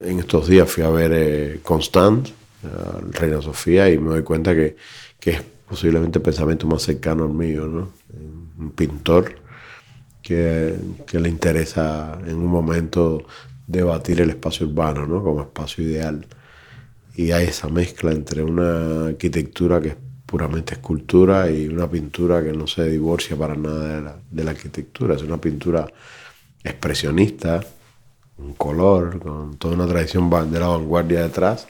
En estos días fui a ver eh, Constant, Reina Sofía, y me doy cuenta que, que, es posiblemente el pensamiento más cercano al mío, ¿no? Un pintor que, que le interesa en un momento debatir el espacio urbano ¿no? como espacio ideal. Y hay esa mezcla entre una arquitectura que es puramente escultura y una pintura que no se divorcia para nada de la, de la arquitectura. Es una pintura expresionista, un color, con toda una tradición de la vanguardia detrás.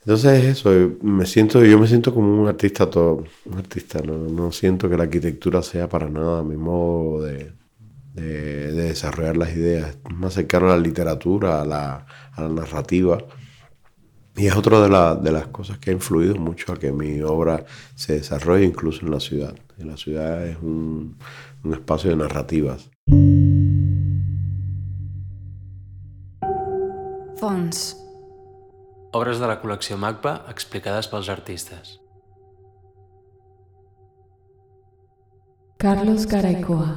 Entonces eso, me siento, yo me siento como un artista todo, un artista, no, no siento que la arquitectura sea para nada mi modo de, de, desarrollar las ideas, más cercano a la literatura, a la, a la narrativa. Y es otra de, de, las cosas que ha influido mucho a que mi obra se desarrolle incluso en la ciudad. En la ciudad es un, un espacio de narrativas. Fons. Obres de la col·lecció MACBA explicades pels artistes. Carlos Caraicoa.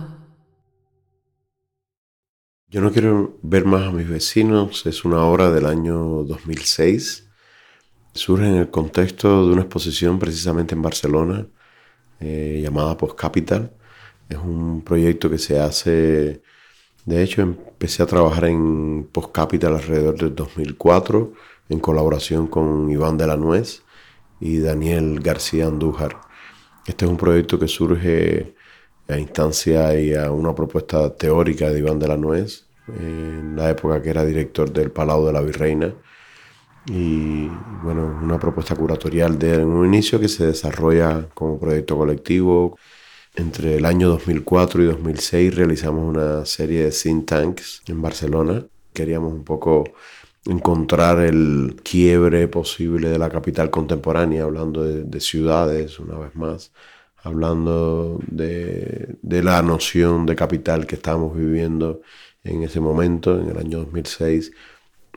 Yo no quiero ver más a mis vecinos es una obra del año 2006. Surge en el contexto de una exposición precisamente en Barcelona eh, llamada Post Capital. Es un proyecto que se hace, de hecho empecé a trabajar en Post Capital alrededor del 2004 en colaboración con Iván de la Nuez y Daniel García Andújar. Este es un proyecto que surge a instancia y a una propuesta teórica de Iván de la Nuez, en la época que era director del Palau de la Virreina. Y bueno, una propuesta curatorial de un inicio que se desarrolla como proyecto colectivo. Entre el año 2004 y 2006 realizamos una serie de think tanks en Barcelona. Queríamos un poco encontrar el quiebre posible de la capital contemporánea, hablando de, de ciudades una vez más, hablando de, de, la noción de capital que estábamos viviendo en ese momento, en el año 2006,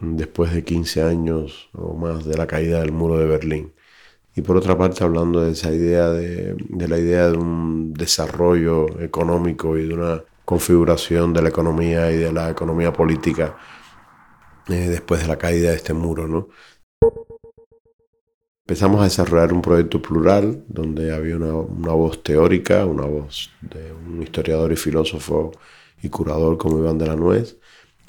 después de 15 años o más de la caída del muro de Berlín. Y por otra parte, hablando de esa idea de, la idea de un desarrollo económico y de una configuración de la economía y de la economía política eh, después de la caída de este muro, ¿no? Empezamos a desarrollar un proyecto plural donde había una, una, voz teórica, una voz de un historiador y filósofo y curador como Iván de la Nuez,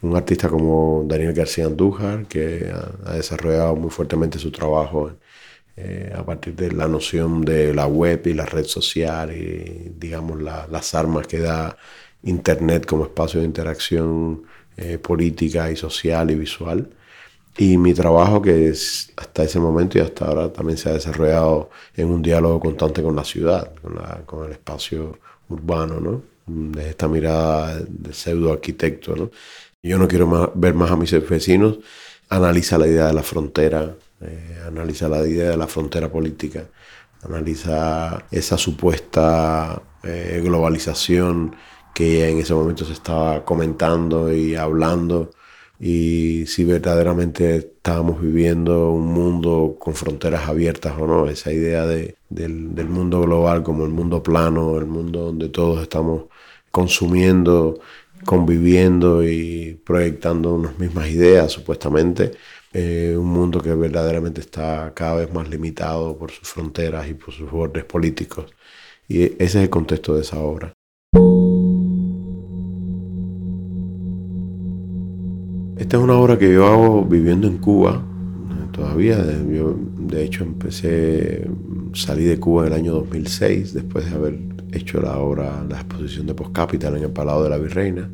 un artista como Daniel García Andújar, que ha, ha desarrollado muy fuertemente su trabajo eh, a partir de la noción de la web y la red social y, digamos, la, las armas que da Internet como espacio de interacción eh, política y social y visual. Y mi trabajo que es, hasta ese momento y hasta ahora también se ha desarrollado en un diálogo constante con la ciudad, con, el espacio urbano, ¿no? Desde esta mirada de pseudo arquitecto, ¿no? Yo no quiero ver más a mis vecinos, analiza la idea de la frontera, eh, analiza la idea de la frontera política, analiza esa supuesta eh, globalización que en ese momento se estaba comentando y hablando y si verdaderamente estábamos viviendo un mundo con fronteras abiertas o no, esa idea de, del, del, mundo global como el mundo plano, el mundo donde todos estamos consumiendo, conviviendo y proyectando unas mismas ideas supuestamente, eh, un mundo que verdaderamente está cada vez más limitado por sus fronteras y por sus bordes políticos. Y ese es el contexto de esa obra. Esta es una obra que yo hago viviendo en Cuba todavía. Yo, de hecho, empecé, salí de Cuba en el año 2006, después de haber hecho la obra, la exposición de Post Capital en el Palau de la Virreina.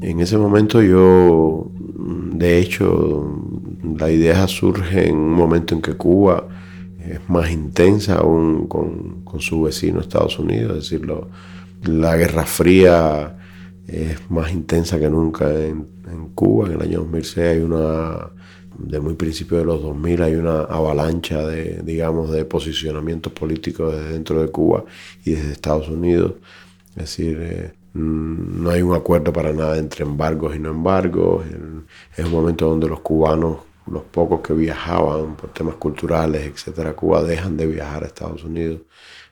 En ese momento yo, de hecho, la idea surge en un momento en que Cuba es más intensa aún con, su vecino Estados Unidos, es decir, la Guerra Fría es más intensa que nunca en, Cuba. En el año 2006 hay una, de muy principio de los 2000, hay una avalancha de, digamos, de posicionamientos políticos desde dentro de Cuba y desde Estados Unidos. Es decir, eh, mm, no hay un acuerdo para nada entre embargos y no embargos. Es un momento donde los cubanos, los pocos que viajaban por temas culturales, etcétera, Cuba dejan de viajar a Estados Unidos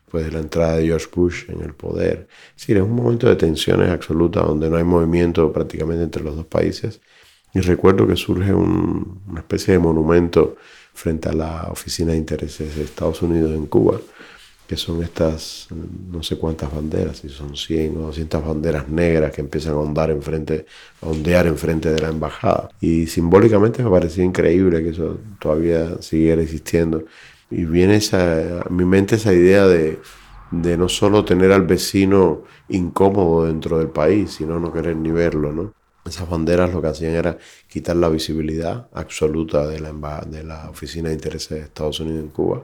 después de la entrada de George Bush en el poder. Es decir, es un momento de tensiones absolutas donde no hay movimiento prácticamente entre los dos países. Y recuerdo que surge una especie de monumento frente a la Oficina de Intereses de Estados Unidos en Cuba, que son estas no sé cuántas banderas, si son 100 o 200 banderas negras que empiezan a ondar enfrente, a ondear enfrente de la embajada. Y simbólicamente me parecía increíble que eso todavía siguiera existiendo. Y viene esa, a mi mente esa idea de, de no solo tener al vecino incómodo dentro del país, sino no querer ni verlo, ¿no? Esas banderas lo que hacían era quitar la visibilidad absoluta de la, de la Oficina de Intereses de Estados Unidos en Cuba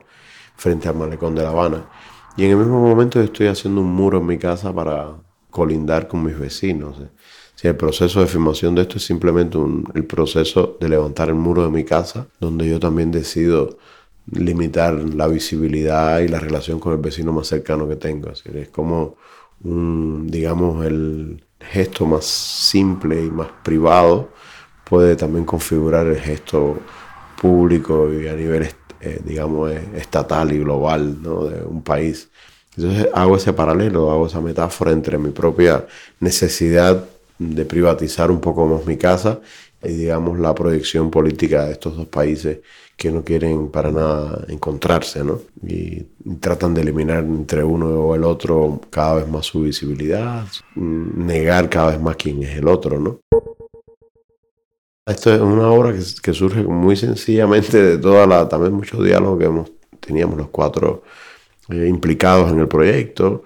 frente al malecón de La Habana. Y en el mismo momento estoy haciendo un muro en mi casa para colindar con mis vecinos. Si el proceso de filmación de esto es simplemente el proceso de levantar el muro de mi casa, donde yo también decido limitar la visibilidad y la relación con el vecino más cercano que tengo. es como un, digamos, el gesto más simple y más privado puede también configurar el gesto público y a nivel, eh, digamos, estatal y global de un país. Entonces hago ese paralelo, hago esa metáfora entre mi propia necesidad de privatizar un poco más mi casa y digamos la proyección política de estos dos países que no quieren para nada encontrarse, ¿no? Y, tratan de eliminar entre uno o el otro cada vez más su visibilidad, negar cada vez más quién es el otro, ¿no? Esto es una obra que, surge muy sencillamente de toda la, también muchos diálogos que hemos, teníamos los cuatro eh, implicados en el proyecto,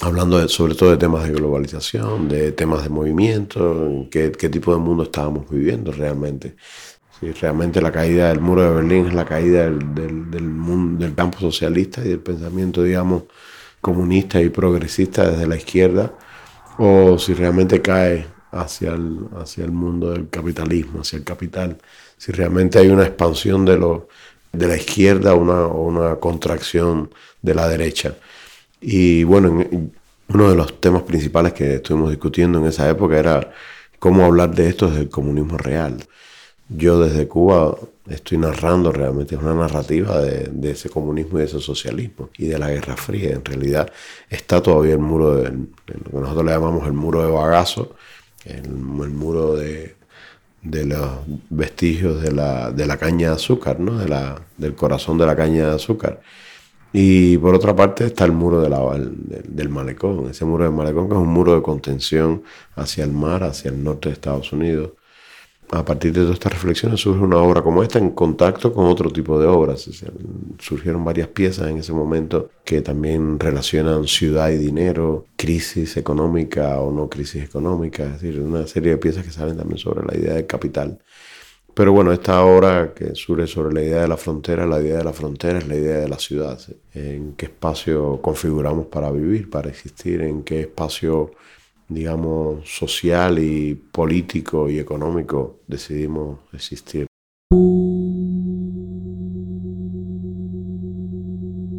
hablando sobre todo de temas de globalización, de temas de movimiento, qué, tipo de mundo estábamos viviendo realmente. Si realmente la caída del muro de Berlín es la caída del, del campo socialista y del pensamiento, digamos, comunista y progresista desde la izquierda, o si realmente cae hacia el, hacia el mundo del capitalismo, hacia el capital, si realmente hay una expansión de, lo, de la izquierda o una, contracción de la derecha. Y bueno, uno de los temas principales que estuvimos discutiendo en esa época era cómo hablar de esto desde el comunismo real yo desde Cuba estoy narrando realmente, una narrativa de, ese comunismo y de ese socialismo y de la Guerra Fría. En realidad está todavía el muro, de, lo que nosotros le llamamos el muro de bagazo, el, muro de, los vestigios de la, de la caña de azúcar, ¿no? de la, del corazón de la caña de azúcar. Y por otra parte está el muro de del malecón, ese muro del malecón que es un muro de contención hacia el mar, hacia el norte de Estados Unidos a partir de todas estas reflexiones surge una obra como esta en contacto con otro tipo de obras. surgieron varias piezas en ese momento que también relacionan ciudad y dinero, crisis económica o no crisis económica, es decir, una serie de piezas que salen también sobre la idea del capital. Pero bueno, esta obra que surge sobre la idea de la frontera, la idea de la frontera es la idea de la ciudad. En qué espacio configuramos para vivir, para existir, en qué espacio digamos, social y político y económico decidimos existir.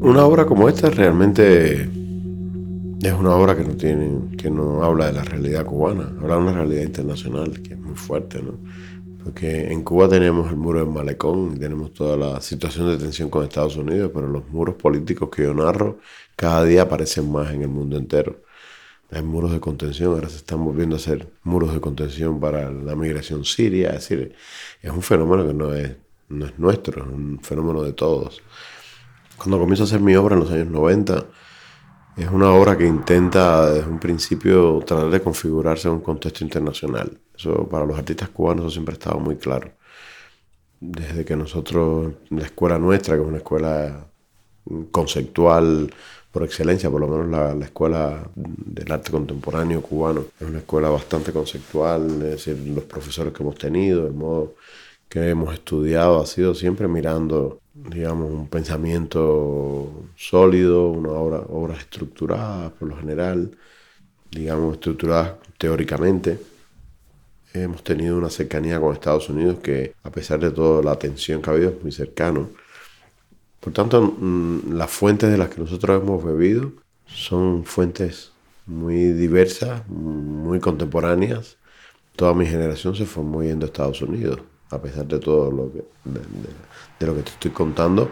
Una obra como esta realmente es una obra que no tiene, que no habla de la realidad cubana, habla de una realidad internacional que es muy fuerte, ¿no? Porque en Cuba tenemos el muro del malecón, y tenemos toda la situación de tensión con Estados Unidos, pero los muros políticos que yo narro cada día aparecen más en el mundo entero. Hay muros de contención, ahora se están volviendo a hacer muros de contención para la migración siria. Es decir, es un fenómeno que no es, no es nuestro, es un fenómeno de todos. Cuando comienzo a hacer mi obra en los años 90, es una obra que intenta desde un principio tratar de configurarse en un contexto internacional. Eso para los artistas cubanos eso siempre ha estado muy claro. Desde que nosotros, la escuela nuestra, que es una escuela conceptual, por excelencia, por lo menos la, la, escuela del arte contemporáneo cubano. Es una escuela bastante conceptual, es decir, los profesores que hemos tenido, el modo que hemos estudiado ha sido siempre mirando, digamos, un pensamiento sólido, una obra, obras estructuradas por lo general, digamos, estructuradas teóricamente. Hemos tenido una cercanía con Estados Unidos que, a pesar de toda la tensión que ha habido, es muy cercano por tanto, mm, las fuentes de las que nosotros hemos bebido son fuentes muy diversas, muy contemporáneas. Toda mi generación se formó yendo a Estados Unidos, a pesar de todo lo que, te estoy contando.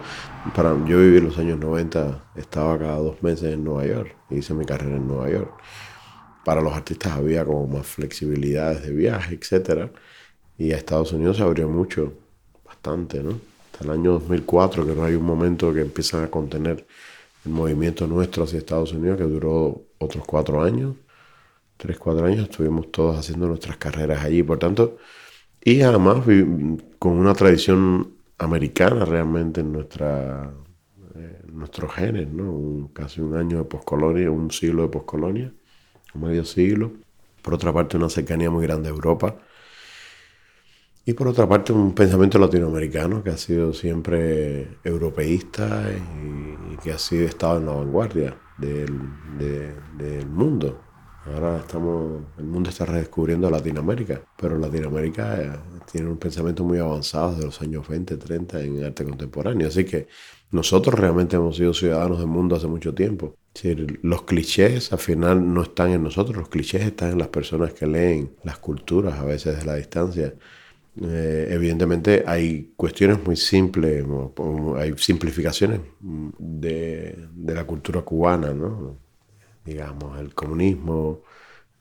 Para, yo viví los años 90, estaba cada dos meses en Nueva York, hice mi carrera en Nueva York. Para los artistas había como más flexibilidades de viaje, etc. Y a Estados Unidos se abrió mucho, bastante, ¿no? Hasta el año 2004, que no hay un momento que empiezan a contener el movimiento nuestro hacia Estados Unidos, que duró otros cuatro años, tres, cuatro años, estuvimos todos haciendo nuestras carreras allí, por tanto, y además con una tradición americana realmente en nuestra eh, nuestros genes, ¿no? casi un año de poscolonia, un siglo de poscolonia, medio siglo. Por otra parte, una cercanía muy grande a Europa. Y por otra parte, un pensamiento latinoamericano que ha sido siempre europeísta y, que ha sido estado en la vanguardia del, del mundo. Ahora estamos, el mundo está redescubriendo Latinoamérica, pero Latinoamérica eh, tiene un pensamiento muy avanzado desde los años 20, 30 en arte contemporáneo. Así que nosotros realmente hemos sido ciudadanos del mundo hace mucho tiempo. los clichés al final no están en nosotros, los clichés están en las personas que leen las culturas a veces desde la distancia. Eh, evidentemente hay cuestiones muy simples, hay simplificaciones de, de la cultura cubana, ¿no? digamos, el comunismo,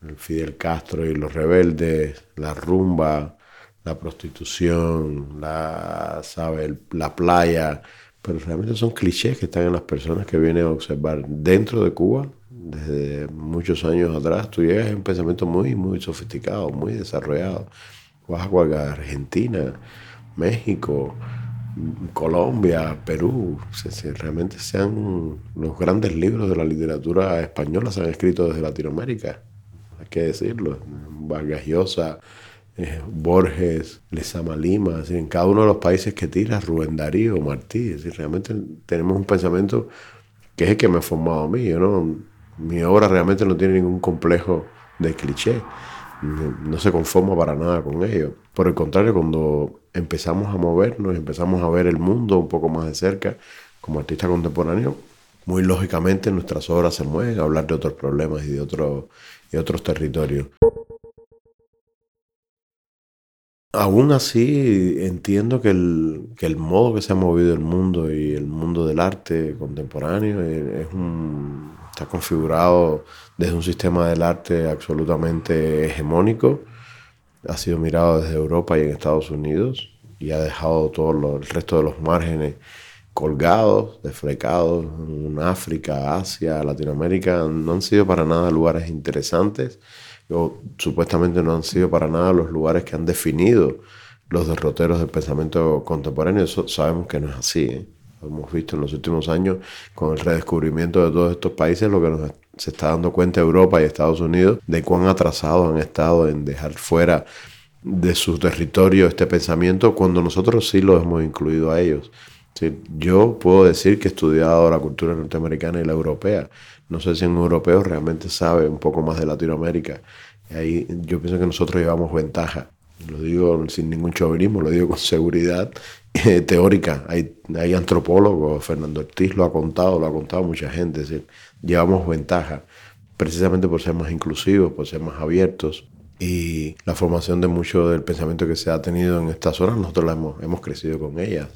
el Fidel Castro y los rebeldes, la rumba, la prostitución, la, ¿sabe? la playa, pero realmente son clichés que están en las personas que vienen a observar dentro de Cuba. Desde muchos años atrás, tú llegas a un pensamiento muy, muy sofisticado, muy desarrollado. Vas a Argentina, México, Colombia, Perú, realmente sean los grandes libros de la literatura española se han escrito desde Latinoamérica, hay que decirlo. Vargas Llosa, eh, Borges, Lezama Lima, en cada uno de los países que tira, Rubén Darío, Martí, realmente tenemos un pensamiento que es el que me ha formado a mí. Yo no, mi obra realmente no tiene ningún complejo de cliché no se conforma para nada con ello. Por el contrario, cuando empezamos a movernos, empezamos a ver el mundo un poco más de cerca, como artista contemporáneo, muy lógicamente nuestras obras se mueven a hablar de otros problemas y de, otros y otros territorios. Aún así, entiendo que el, que el modo que se ha movido el mundo y el mundo del arte contemporáneo es un, está configurado desde un sistema del arte absolutamente hegemónico. Ha sido mirado desde Europa y en Estados Unidos y ha dejado todo el resto de los márgenes colgados, desflecados en África, Asia, Latinoamérica. No han sido para nada lugares interesantes o supuestamente no han sido para nada los lugares que han definido los derroteros del pensamiento contemporáneo. Eso sabemos que no es así. ¿eh? Hemos visto en los últimos años con el redescubrimiento de todos estos países, lo que nos se está dando cuenta Europa y Estados Unidos de cuán atrasados han estado en dejar fuera de su territorio este pensamiento cuando nosotros sí lo hemos incluido a ellos. yo puedo decir que he estudiado la cultura norteamericana y la europea. No sé si un europeo realmente sabe un poco más de Latinoamérica. Ahí yo pienso que nosotros llevamos ventaja. Lo digo sin ningún chauvinismo, lo digo con seguridad eh, teórica. Hay, hay antropólogos, Fernando Ortiz lo ha contado, lo ha contado mucha gente. Es decir, llevamos ventaja precisamente por ser más inclusivos, por ser más abiertos. Y la formación de mucho del pensamiento que se ha tenido en estas zonas, nosotros la hemos, crecido con ellas.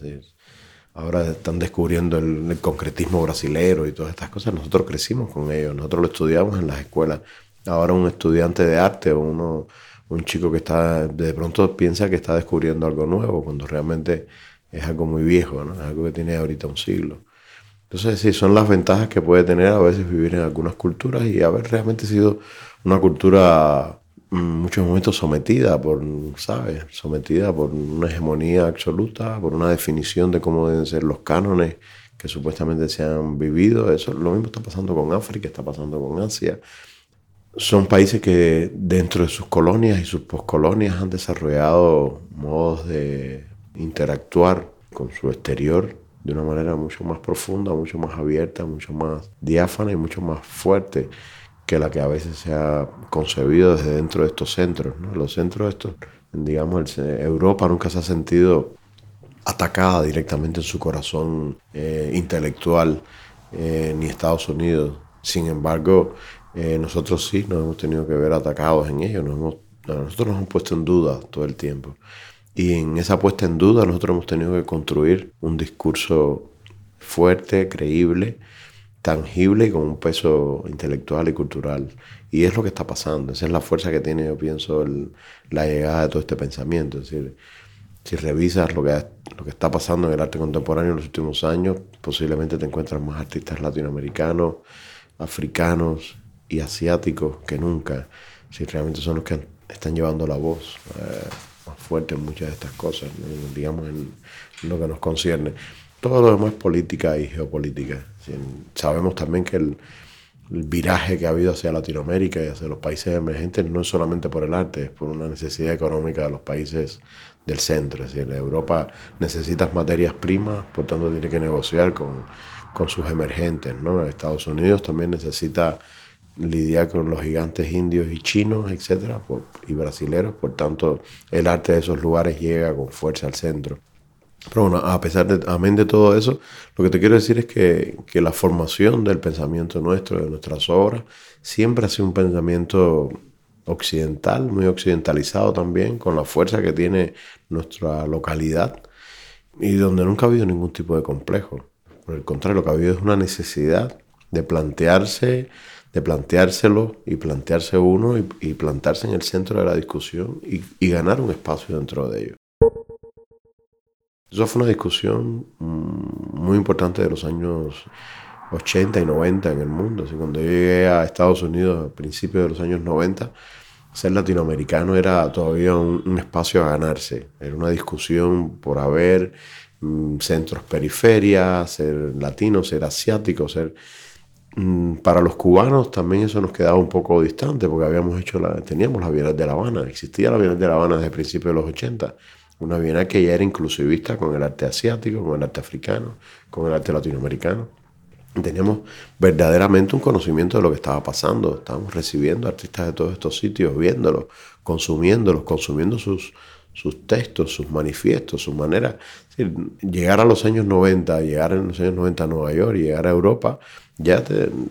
Ahora están descubriendo el, concretismo brasilero y todas estas cosas. Nosotros crecimos con ellos, nosotros lo estudiamos en las escuelas. Ahora un estudiante de arte o uno, un chico que está de pronto piensa que está descubriendo algo nuevo, cuando realmente es algo muy viejo, ¿no? es algo que tiene ahorita un siglo. Entonces, sí, son las ventajas que puede tener a veces vivir en algunas culturas y haber realmente sido una cultura en muchos momentos sometida por, ¿sabes? Sometida por una hegemonía absoluta, por una definición de cómo deben ser los cánones que supuestamente se han vivido. Eso lo mismo está pasando con África, está pasando con Asia. Son países que dentro de sus colonias y sus poscolonias han desarrollado modos de interactuar con su exterior de una manera mucho más profunda, mucho más abierta, mucho más diáfana y mucho más fuerte que la que a veces se ha concebido desde dentro de estos centros. Los centros estos, digamos, Europa nunca se ha sentido atacada directamente en su corazón eh, intelectual, eh, ni Estados Unidos. Sin embargo, eh, nosotros sí nos hemos tenido que ver atacados en ellos. nosotros nos hemos puesto en duda todo el tiempo. Y en esa puesta en duda nosotros hemos tenido que construir un discurso fuerte, creíble, tangible y con un peso intelectual y cultural. Y es lo que está pasando, esa es la fuerza que tiene, yo pienso, la llegada de todo este pensamiento. Es decir, si revisas lo que, lo que está pasando en el arte contemporáneo en los últimos años, posiblemente te encuentras más artistas latinoamericanos, africanos y asiáticos que nunca. Si realmente son los que están llevando la voz eh, fuerte en muchas de estas cosas, digamos en, lo que nos concierne. Todo lo demás es política y geopolítica. Sabemos también que el, viraje que ha habido hacia Latinoamérica y hacia los países emergentes no es solamente por el arte, es por una necesidad económica de los países del centro. Es decir, Europa necesita materias primas, por tanto tiene que negociar con, con sus emergentes. ¿no? Estados Unidos también necesita lidiar con los gigantes indios y chinos, etcétera, y brasileros. Por tanto, el arte de esos lugares llega con fuerza al centro. Pero bueno, a pesar de, amén de todo eso, lo que te quiero decir es que, que la formación del pensamiento nuestro, de nuestras obras, siempre ha sido un pensamiento occidental, muy occidentalizado también, con la fuerza que tiene nuestra localidad y donde nunca ha habido ningún tipo de complejo. Por el contrario, lo que ha habido es una necesidad de plantearse, de planteárselo y plantearse uno y, plantarse en el centro de la discusión y, ganar un espacio dentro de ello. Eso fue una discusión mm, muy importante de los años 80 y 90 en el mundo. Así, cuando yo llegué a Estados Unidos a principios de los años 90, ser latinoamericano era todavía un, espacio a ganarse. Era una discusión por haber mm, centros periferias, ser latino, ser asiático, ser... Mm, para los cubanos también eso nos quedaba un poco distante porque habíamos hecho la, teníamos la Bienal de La Habana, existía la Bienal de La Habana desde principios de los 80 una Bienal que ya era inclusivista con el arte asiático, con el arte africano, con el arte latinoamericano. Teníamos verdaderamente un conocimiento de lo que estaba pasando. Estábamos recibiendo artistas de todos estos sitios, viéndolos, consumiéndolos, consumiendo sus, sus textos, sus manifiestos, su manera. llegar a los años 90, llegar en los años 90 a Nueva York llegar a Europa, ya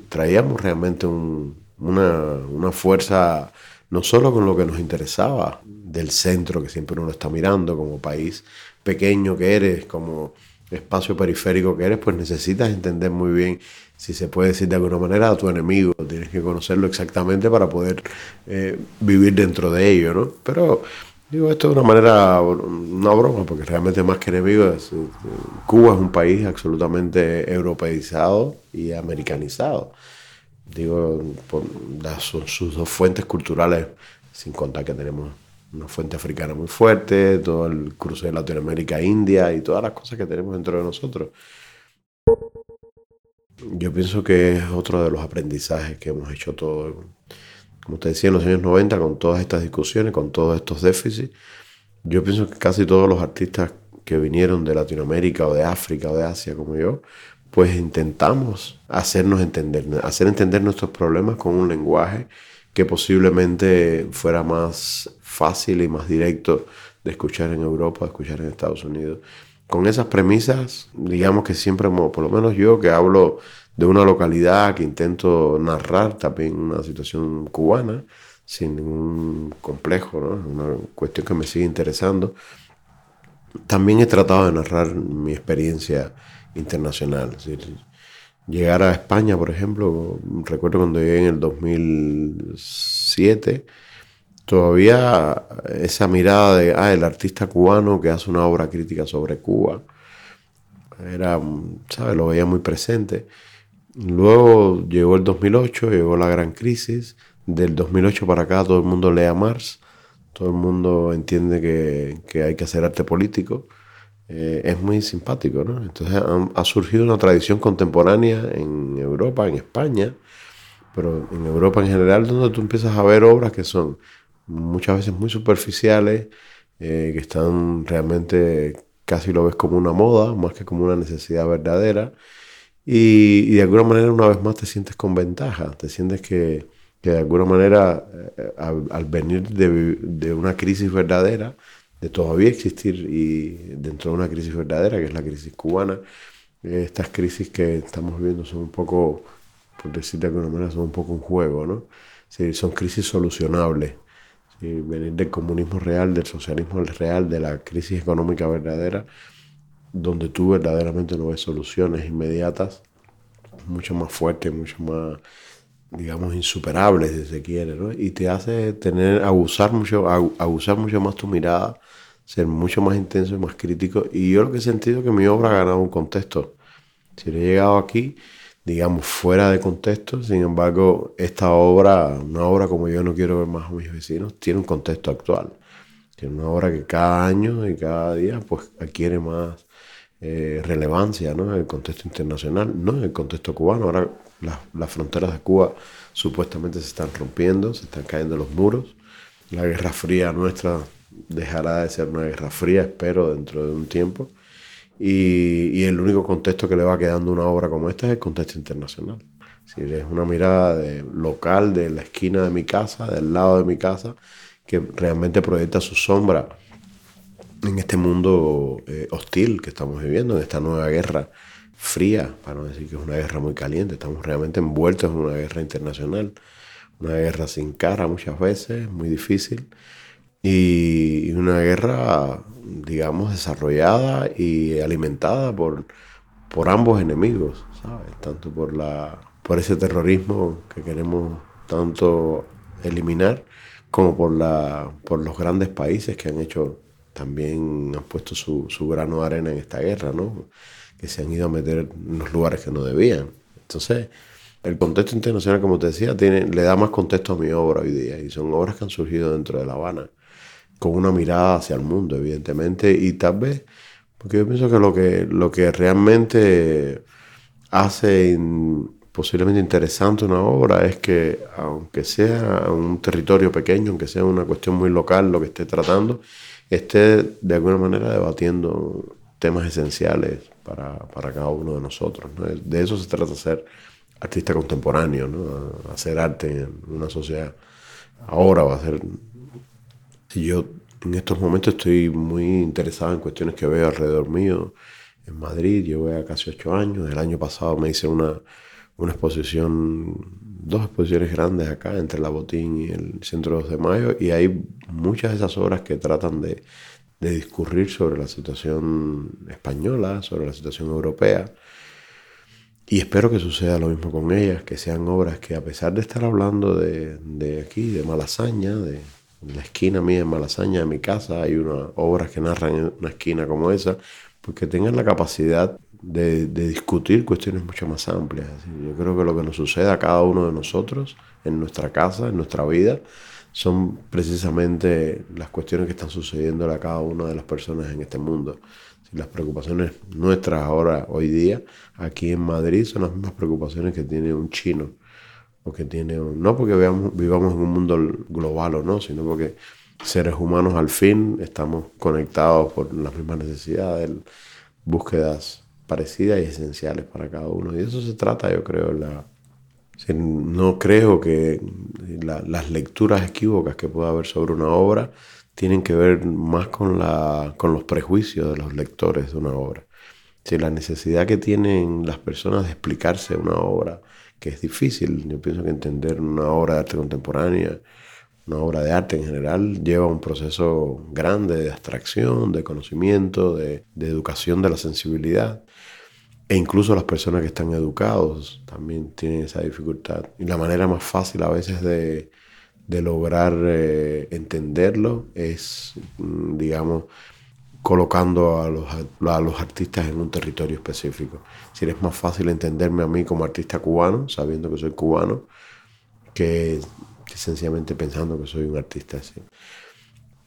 traíamos realmente una, una fuerza no solo con lo que nos interesaba del centro, que siempre uno está mirando como país pequeño que eres, como espacio periférico que eres, pues necesitas entender muy bien, si se puede decir de alguna manera, a tu enemigo. Tienes que conocerlo exactamente para poder eh, vivir dentro de ello, ¿no? Pero digo esto de una manera, una broma, porque realmente más que enemigo, es, Cuba es un país absolutamente europeizado y americanizado digo, por sus, dos fuentes culturales, sin contar que tenemos una fuente africana muy fuerte, todo el cruce de Latinoamérica India y todas las cosas que tenemos dentro de nosotros. Yo pienso que es otro de los aprendizajes que hemos hecho todos, como te decía, en los años 90, con todas estas discusiones, con todos estos déficits. Yo pienso que casi todos los artistas que vinieron de Latinoamérica o de África o de Asia como yo, pues intentamos hacernos entender, hacer entender nuestros problemas con un lenguaje que posiblemente fuera más fácil y más directo de escuchar en Europa, de escuchar en Estados Unidos. Con esas premisas, digamos que siempre, por lo menos yo que hablo de una localidad, que intento narrar también una situación cubana, sin ningún complejo, ¿no? una cuestión que me sigue interesando, también he tratado de narrar mi experiencia internacional. llegar a España, por ejemplo, recuerdo cuando llegué en el 2007, todavía esa mirada de, ah, el artista cubano que hace una obra crítica sobre Cuba, era, ¿sabes? Lo veía muy presente. Luego llegó el 2008, llegó la gran crisis. Del 2008 para acá todo el mundo lee a Marx, todo el mundo entiende que, que hay que hacer arte político. Eh, es muy simpático, ¿no? Entonces ha, surgido una tradición contemporánea en Europa, en España, pero en Europa en general, donde tú empiezas a ver obras que son muchas veces muy superficiales, eh, que están realmente casi lo ves como una moda, más que como una necesidad verdadera, y, de alguna manera una vez más te sientes con ventaja, te sientes que, de alguna manera eh, al, venir de, de una crisis verdadera, de todavía existir y dentro de una crisis verdadera, que es la crisis cubana, estas crisis que estamos viviendo son un poco, por decir de alguna manera, son un poco un juego, ¿no? son crisis solucionables. Venir del comunismo real, del socialismo real, de la crisis económica verdadera, donde tú verdaderamente no ves soluciones inmediatas, mucho más fuertes, mucho más digamos, insuperable, si se quiere, ¿no? Y te hace tener, abusar mucho, abusar mucho más tu mirada, ser mucho más intenso y más crítico. Y yo lo que he sentido es que mi obra ha ganado un contexto. Si he llegado aquí, digamos, fuera de contexto, sin embargo, esta obra, una obra como yo no quiero ver más a mis vecinos, tiene un contexto actual. Tiene una obra que cada año y cada día pues adquiere más eh, relevancia ¿no? en el contexto internacional, no en el contexto cubano. Ahora las, fronteras de Cuba supuestamente se están rompiendo, se están cayendo los muros. La Guerra Fría nuestra dejará de ser una Guerra Fría, espero, dentro de un tiempo. Y, el único contexto que le va quedando una obra como esta es el contexto internacional. Si es una mirada de, local de la esquina de mi casa, del lado de mi casa, que realmente proyecta su sombra en este mundo eh, hostil que estamos viviendo, en esta nueva guerra fría, para no decir que es una guerra muy caliente, estamos realmente envueltos en una guerra internacional, una guerra sin cara muchas veces, muy difícil, y una guerra, digamos, desarrollada y alimentada por, por ambos enemigos, ¿sabes? Tanto por, la, por ese terrorismo que queremos tanto eliminar, como por, la, por los grandes países que han hecho también han puesto su, su grano de arena en esta guerra, ¿no? que se han ido a meter en los lugares que no debían. Entonces, el contexto internacional, como te decía, tiene, le da más contexto a mi obra hoy día. Y son obras que han surgido dentro de La Habana, con una mirada hacia el mundo, evidentemente. Y tal vez, porque yo pienso que lo que, lo que realmente hace posiblemente interesante una obra es que, aunque sea un territorio pequeño, aunque sea una cuestión muy local lo que esté tratando, esté de alguna manera debatiendo temas esenciales para, para cada uno de nosotros. De eso se trata ser artista contemporáneo, ¿no? hacer arte en una sociedad. Ahora va a ser... Yo en estos momentos estoy muy interesado en cuestiones que veo alrededor mío. En Madrid llevo ya casi ocho años. El año pasado me hice una, una exposición, dos exposiciones grandes acá entre la Botín y el Centro 2 de Mayo. Y hay muchas de esas obras que tratan de, de discurrir sobre la situación española, sobre la situación europea. Y espero que suceda lo mismo con ellas, que sean obras que a pesar de estar hablando de, de aquí, de Malasaña, de, la esquina mía en Malasaña, de mi casa, hay unas obras que narran en una esquina como esa, porque pues tengan la capacidad de, de, discutir cuestiones mucho más amplias. Yo creo que lo que nos sucede a cada uno de nosotros, en nuestra casa, en nuestra vida, son precisamente las cuestiones que están sucediendo a cada una de las personas en este mundo. Las preocupaciones nuestras ahora, hoy día, aquí en Madrid, son las mismas preocupaciones que tiene un chino. O que tiene, no porque veamos, vivamos en un mundo global o no, sino porque seres humanos al fin estamos conectados por las mismas necesidades, búsquedas parecidas y esenciales para cada uno. Y eso se trata, yo creo, la, no creo que las lecturas equívocas que pueda haber sobre una obra tienen que ver más con, la, con los prejuicios de los lectores de una obra. Si la necesidad que tienen las personas de explicarse una obra, que es difícil, yo pienso que entender una obra de arte contemporánea, una obra de arte en general, lleva un proceso grande de abstracción, de conocimiento, de, de educación de la sensibilidad. E incluso las personas que están educados también tienen esa dificultad. Y la manera más fácil a veces de, lograr eh, entenderlo es, mm, digamos, colocando a los, a los, artistas en un territorio específico. Si es más fácil entenderme a mí como artista cubano, sabiendo que soy cubano, que, sencillamente pensando que soy un artista así.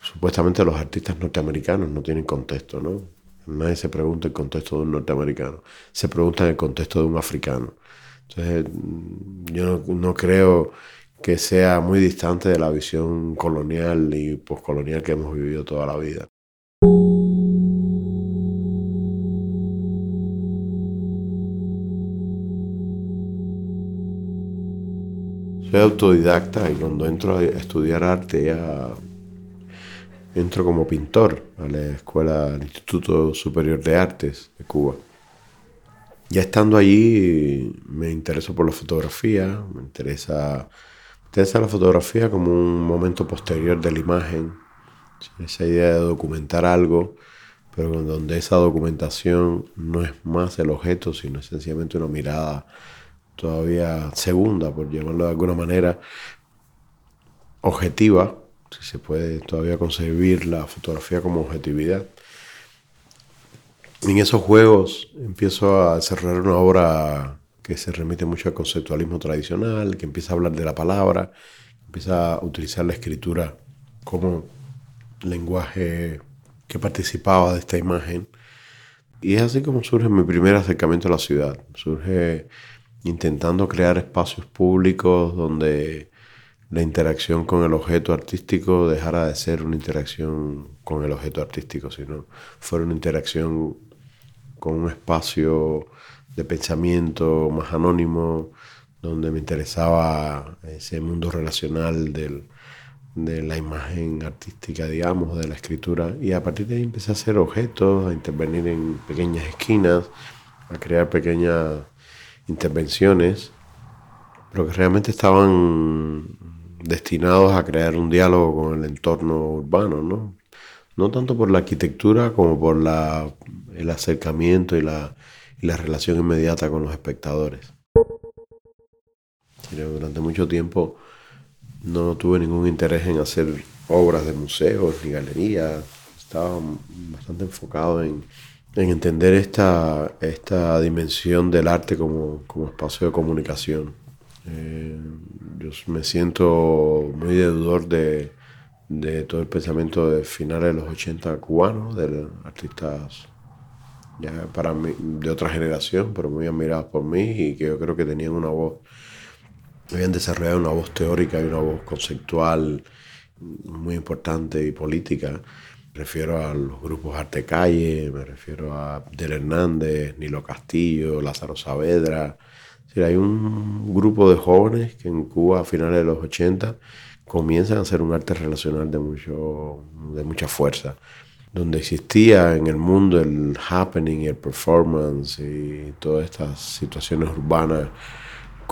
Supuestamente los artistas norteamericanos no tienen contexto, ¿no? Nadie se pregunta el contexto de un norteamericano, se pregunta el contexto de un africano. Entonces, mm, yo no, creo que sea muy distante de la visión colonial y poscolonial que hemos vivido toda la vida. Soy autodidacta y cuando entro a estudiar arte ya entro como pintor a la escuela, al Instituto Superior de Artes de Cuba. Ya estando allí me intereso por la fotografía, me interesa, me interesa la fotografía como un momento posterior de la imagen, esa idea de documentar algo, pero donde esa documentación no es más el objeto, sino sencillamente una mirada todavía segunda, por llamarlo de alguna manera, objetiva, si se puede todavía concebir la fotografía como objetividad. En esos juegos empiezo a desarrollar una obra que se remite mucho al conceptualismo tradicional, que empieza a hablar de la palabra, empieza a utilizar la escritura como lenguaje que participaba de esta imagen. Y es así como surge mi primer acercamiento a la ciudad. Surge intentando crear espacios públicos donde la interacción con el objeto artístico dejara de ser una interacción con el objeto artístico, sino fuera una interacción con un espacio de pensamiento más anónimo, donde me interesaba ese mundo relacional del, de la imagen artística, digamos, de la escritura. Y a partir de ahí empecé a hacer objetos, a intervenir en pequeñas esquinas, a crear pequeñas intervenciones, pero que realmente estaban destinados a crear un diálogo con el entorno urbano, ¿no? No tanto por la arquitectura como por la, el acercamiento y la, y la relación inmediata con los espectadores. Durante mucho tiempo no tuve ningún interés en hacer obras de museos ni galerías. Estaba bastante enfocado en, entender esta, esta dimensión del arte como, espacio de comunicación. Eh, yo me siento muy deudor de, de todo el pensamiento de finales de los 80 cubanos, de artistas ya para mí, de otra generación, pero muy admirados por mí y que yo creo que tenían una voz habían desarrollado una voz teórica y una voz conceptual muy importante y política. Refiero a los grupos Arte Calle, me refiero a Del Hernández, Nilo Castillo, Lázaro Saavedra. hay un grupo de jóvenes que en Cuba a finales de los 80 comienzan a hacer un arte relacional de, mucho, de mucha fuerza, donde existía en el mundo el happening, el performance y todas estas situaciones urbanas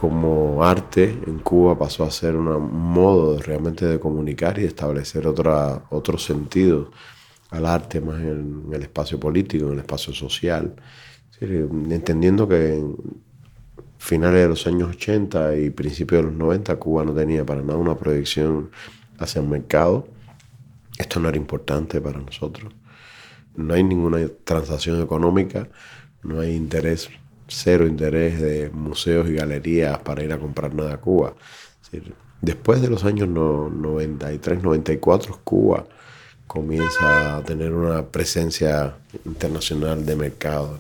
como arte en Cuba pasó a ser un modo realmente de comunicar y establecer otra, otro sentido al arte más en, el espacio político, en el espacio social, entendiendo que en finales de los años 80 y principios de los 90 Cuba no tenía para nada una proyección hacia el mercado, esto no era importante para nosotros. No hay ninguna transacción económica, no hay interés cero interés de museos y galerías para ir a comprar nada a Cuba. después de los años 93, 94, Cuba comienza a tener una presencia internacional de mercado.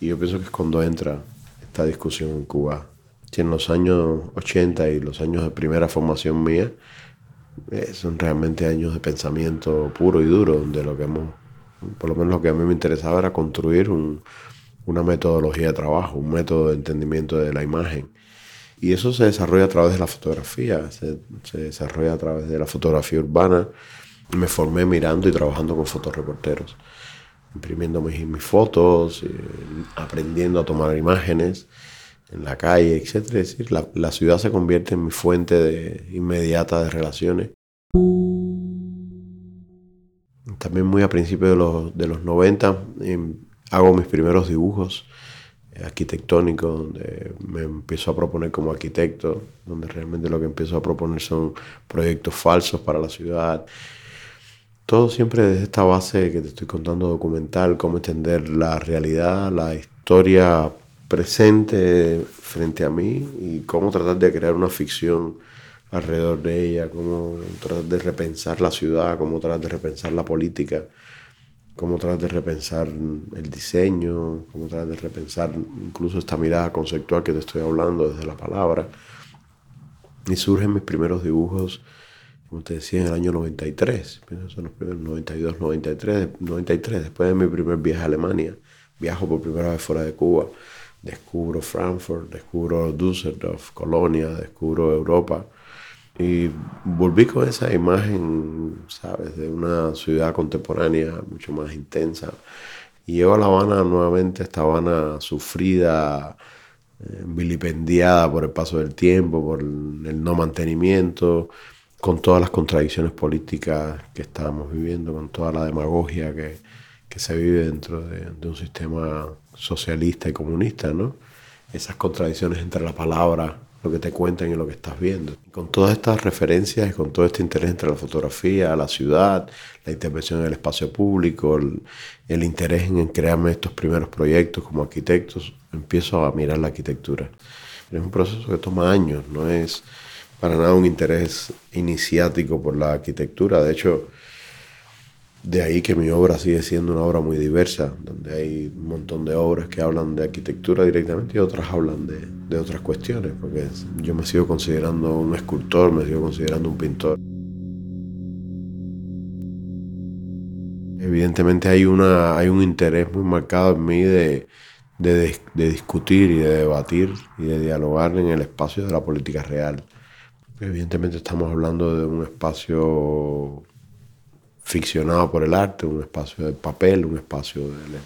Y yo pienso que es cuando entra esta discusión en Cuba. Si en los años 80 y los años de primera formación mía, eh, son realmente años de pensamiento puro y duro, donde lo que hemos, por lo menos lo que a mí me interesaba era construir un, una metodología de trabajo, un método de entendimiento de la imagen. Y eso se desarrolla a través de la fotografía, se, desarrolla a través de la fotografía urbana. Me formé mirando y trabajando con fotoreporteros, imprimiendo mis, mis fotos, eh, aprendiendo a tomar imágenes en la calle, etc. Es decir, la, ciudad se convierte en mi fuente de, inmediata de relaciones. También muy a principios de los, de los 90 hago mis primeros dibujos arquitectónicos, donde me empiezo a proponer como arquitecto, donde realmente lo que empiezo a proponer son proyectos falsos para la ciudad. Todo siempre desde esta base que te estoy contando documental, cómo entender la realidad, la historia presente frente a mí y cómo tratar de crear una ficción alrededor de ella, cómo tratar de repensar la ciudad, cómo tratar de repensar la política cómo tratar de repensar el diseño, cómo tratar de repensar incluso esta mirada conceptual que te estoy hablando desde la palabra. Y surgen mis primeros dibujos, como te decía, en el año 93, son los primeros 92, 93, 93, después de mi primer viaje a Alemania. Viajo por primera vez fuera de Cuba, descubro Frankfurt, descubro Düsseldorf, Colonia, descubro Europa y volví con esa imagen, ¿sabes?, de una ciudad contemporánea mucho más intensa. Y llego a La Habana nuevamente, esta Habana sufrida, eh, vilipendiada por el paso del tiempo, por el no mantenimiento, con todas las contradicciones políticas que estábamos viviendo, con toda la demagogia que, que se vive dentro de, de, un sistema socialista y comunista, ¿no? esas contradicciones entre la palabra, lo que te cuentan y lo que estás viendo. Con todas estas referencias y con todo este interés entre la fotografía, la ciudad, la intervención en el espacio público, el, interés en crearme estos primeros proyectos como arquitectos, empiezo a mirar la arquitectura. Es un proceso que toma años, no es para nada un interés iniciático por la arquitectura. De hecho, de ahí que mi obra sigue siendo una obra muy diversa, donde hay un montón de obras que hablan de arquitectura directamente y otras hablan de, de otras cuestiones, porque yo me sigo considerando un escultor, me sigo considerando un pintor. Evidentemente hay, una, hay un interés muy marcado en mí de, de, de, discutir y de debatir y de dialogar en el espacio de la política real. Evidentemente estamos hablando de un espacio ficcionado por el arte, un espacio de papel, un espacio de...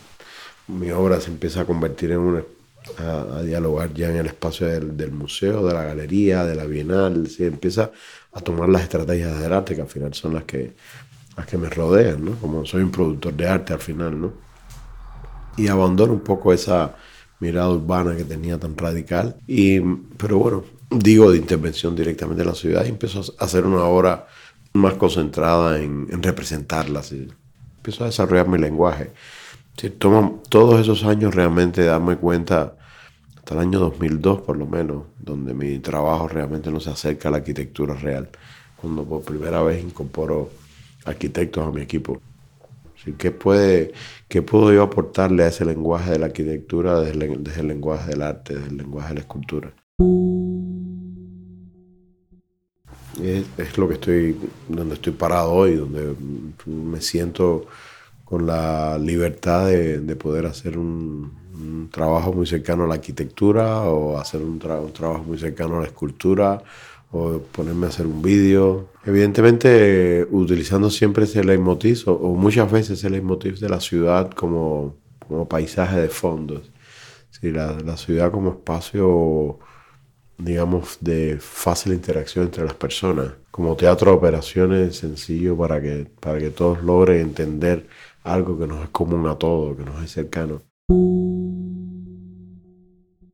Mi obra se empieza a convertir en una... A, dialogar ya en el espacio del, museo, de la galería, de la bienal, se empieza a tomar las estrategias del arte que al final son las que, las que me rodean, ¿no? Como soy un productor de arte al final, ¿no? Y abandono un poco esa mirada urbana que tenía tan radical, y, pero bueno, digo de intervención directamente en la ciudad y empiezo a hacer una obra más concentrada en, en representarlas. empiezo a desarrollar mi lenguaje. Sí, toma todos esos años realmente darme cuenta, hasta el año 2002 por lo menos, donde mi trabajo realmente no se acerca a la arquitectura real, cuando por primera vez incorporo arquitectos a mi equipo. ¿qué, puede, ¿Qué puedo yo aportarle a ese lenguaje de la arquitectura desde desde el lenguaje del arte, desde el lenguaje de la escultura? Es, lo que estoy, donde estoy parado hoy, donde me siento con la libertad de, poder hacer un, trabajo muy cercano a la arquitectura o hacer un, trabajo muy cercano a la escultura o ponerme a hacer un vídeo. Evidentemente utilizando siempre ese leitmotiv o, muchas veces ese leitmotiv de la ciudad como, como paisaje de fondos. Sí, la, la ciudad como espacio digamos, de fácil interacción entre las personas, como teatro de operaciones sencillo para que, para que todos logren entender algo que nos es común a todos, que nos es cercano.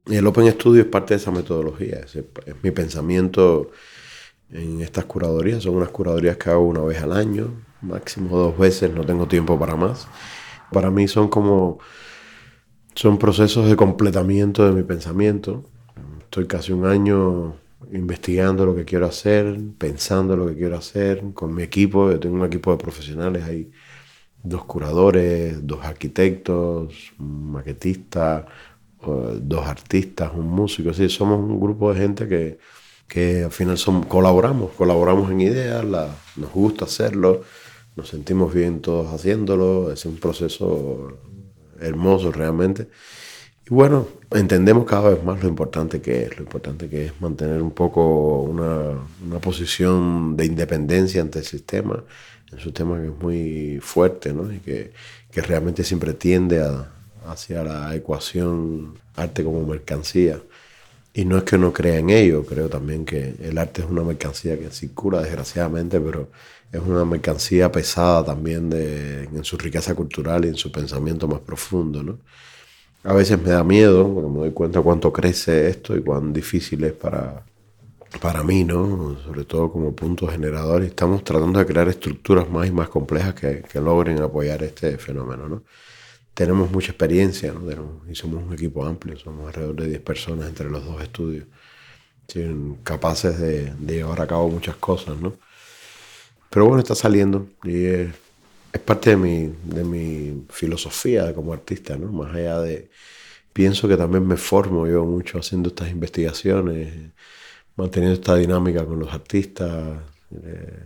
Y el Open Studio es parte de esa metodología, es, mi pensamiento en estas curadorías, son unas curadorías que hago una vez al año, máximo dos veces, no tengo tiempo para más. Para mí son como, son procesos de completamiento de mi pensamiento, Estoy casi un año investigando lo que quiero hacer, pensando lo que quiero hacer con mi equipo. Yo tengo un equipo de profesionales, hay dos curadores, dos arquitectos, un maquetista, dos artistas, un músico. Sí, somos un grupo de gente que, que al final somos, colaboramos, colaboramos en ideas, nos gusta hacerlo, nos sentimos bien todos haciéndolo, es un proceso hermoso realmente. Bueno, entendemos cada vez más lo importante que es, lo importante que es mantener un poco una, una posición de independencia ante el sistema, un sistema que es muy fuerte ¿no? y que, que realmente siempre tiende a, hacia la ecuación arte como mercancía. Y no es que no crea en ello, creo también que el arte es una mercancía que circula desgraciadamente, pero es una mercancía pesada también de, en su riqueza cultural y en su pensamiento más profundo. ¿no? A veces me da miedo, porque me doy cuenta cuánto crece esto y cuán difícil es para, para mí, ¿no? Sobre todo como punto generador. Estamos tratando de crear estructuras más y más complejas que, que logren apoyar este fenómeno, ¿no? Tenemos mucha experiencia, ¿no? y somos un equipo amplio, somos alrededor de 10 personas entre los dos estudios, capaces de, de llevar a cabo muchas cosas, ¿no? Pero bueno, está saliendo y es es parte de mi, de mi filosofía como artista, ¿no? Más allá de... Pienso que también me formo yo mucho haciendo estas investigaciones, manteniendo esta dinámica con los artistas. Eh,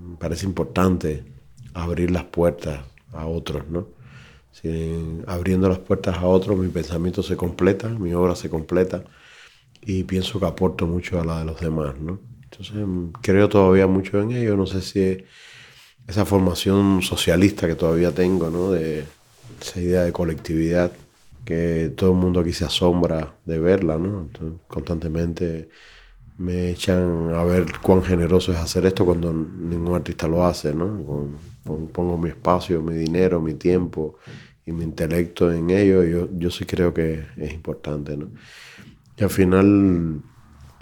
me parece importante abrir las puertas a otros, ¿no? abriendo las puertas a otros, mi pensamiento se completa, mi obra se completa y pienso que aporto mucho a la de los demás, ¿no? Entonces creo todavía mucho en ello, no sé si esa formación socialista que todavía tengo, ¿no? De esa idea de colectividad que todo el mundo aquí se asombra de verla, ¿no? constantemente me echan a ver cuán generoso es hacer esto cuando ningún artista lo hace, ¿no? Pongo mi espacio, mi dinero, mi tiempo y mi intelecto en ello, yo, yo sí creo que es importante. ¿no? Y al final,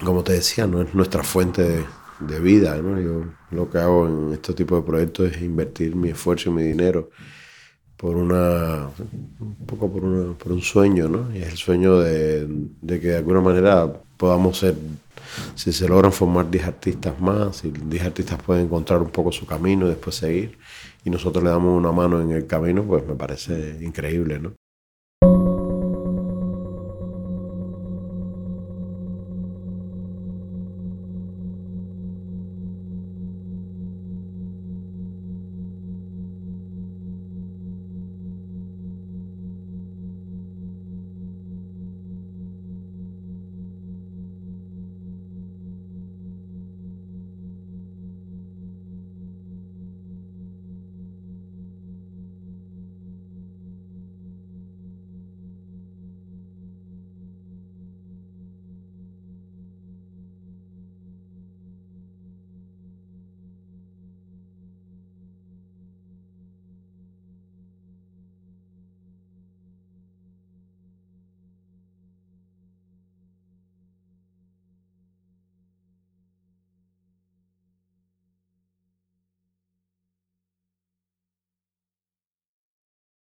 como te decía, no es nuestra fuente de, de vida. ¿no? Yo lo que hago en este tipo de proyectos es invertir mi esfuerzo y mi dinero por una un poco por, una, por un sueño, ¿no? Y es el sueño de, de, que de alguna manera podamos ser, si se logran formar 10 artistas más, si 10 artistas pueden encontrar un poco su camino y después seguir, y nosotros le damos una mano en el camino, pues me parece increíble, ¿no?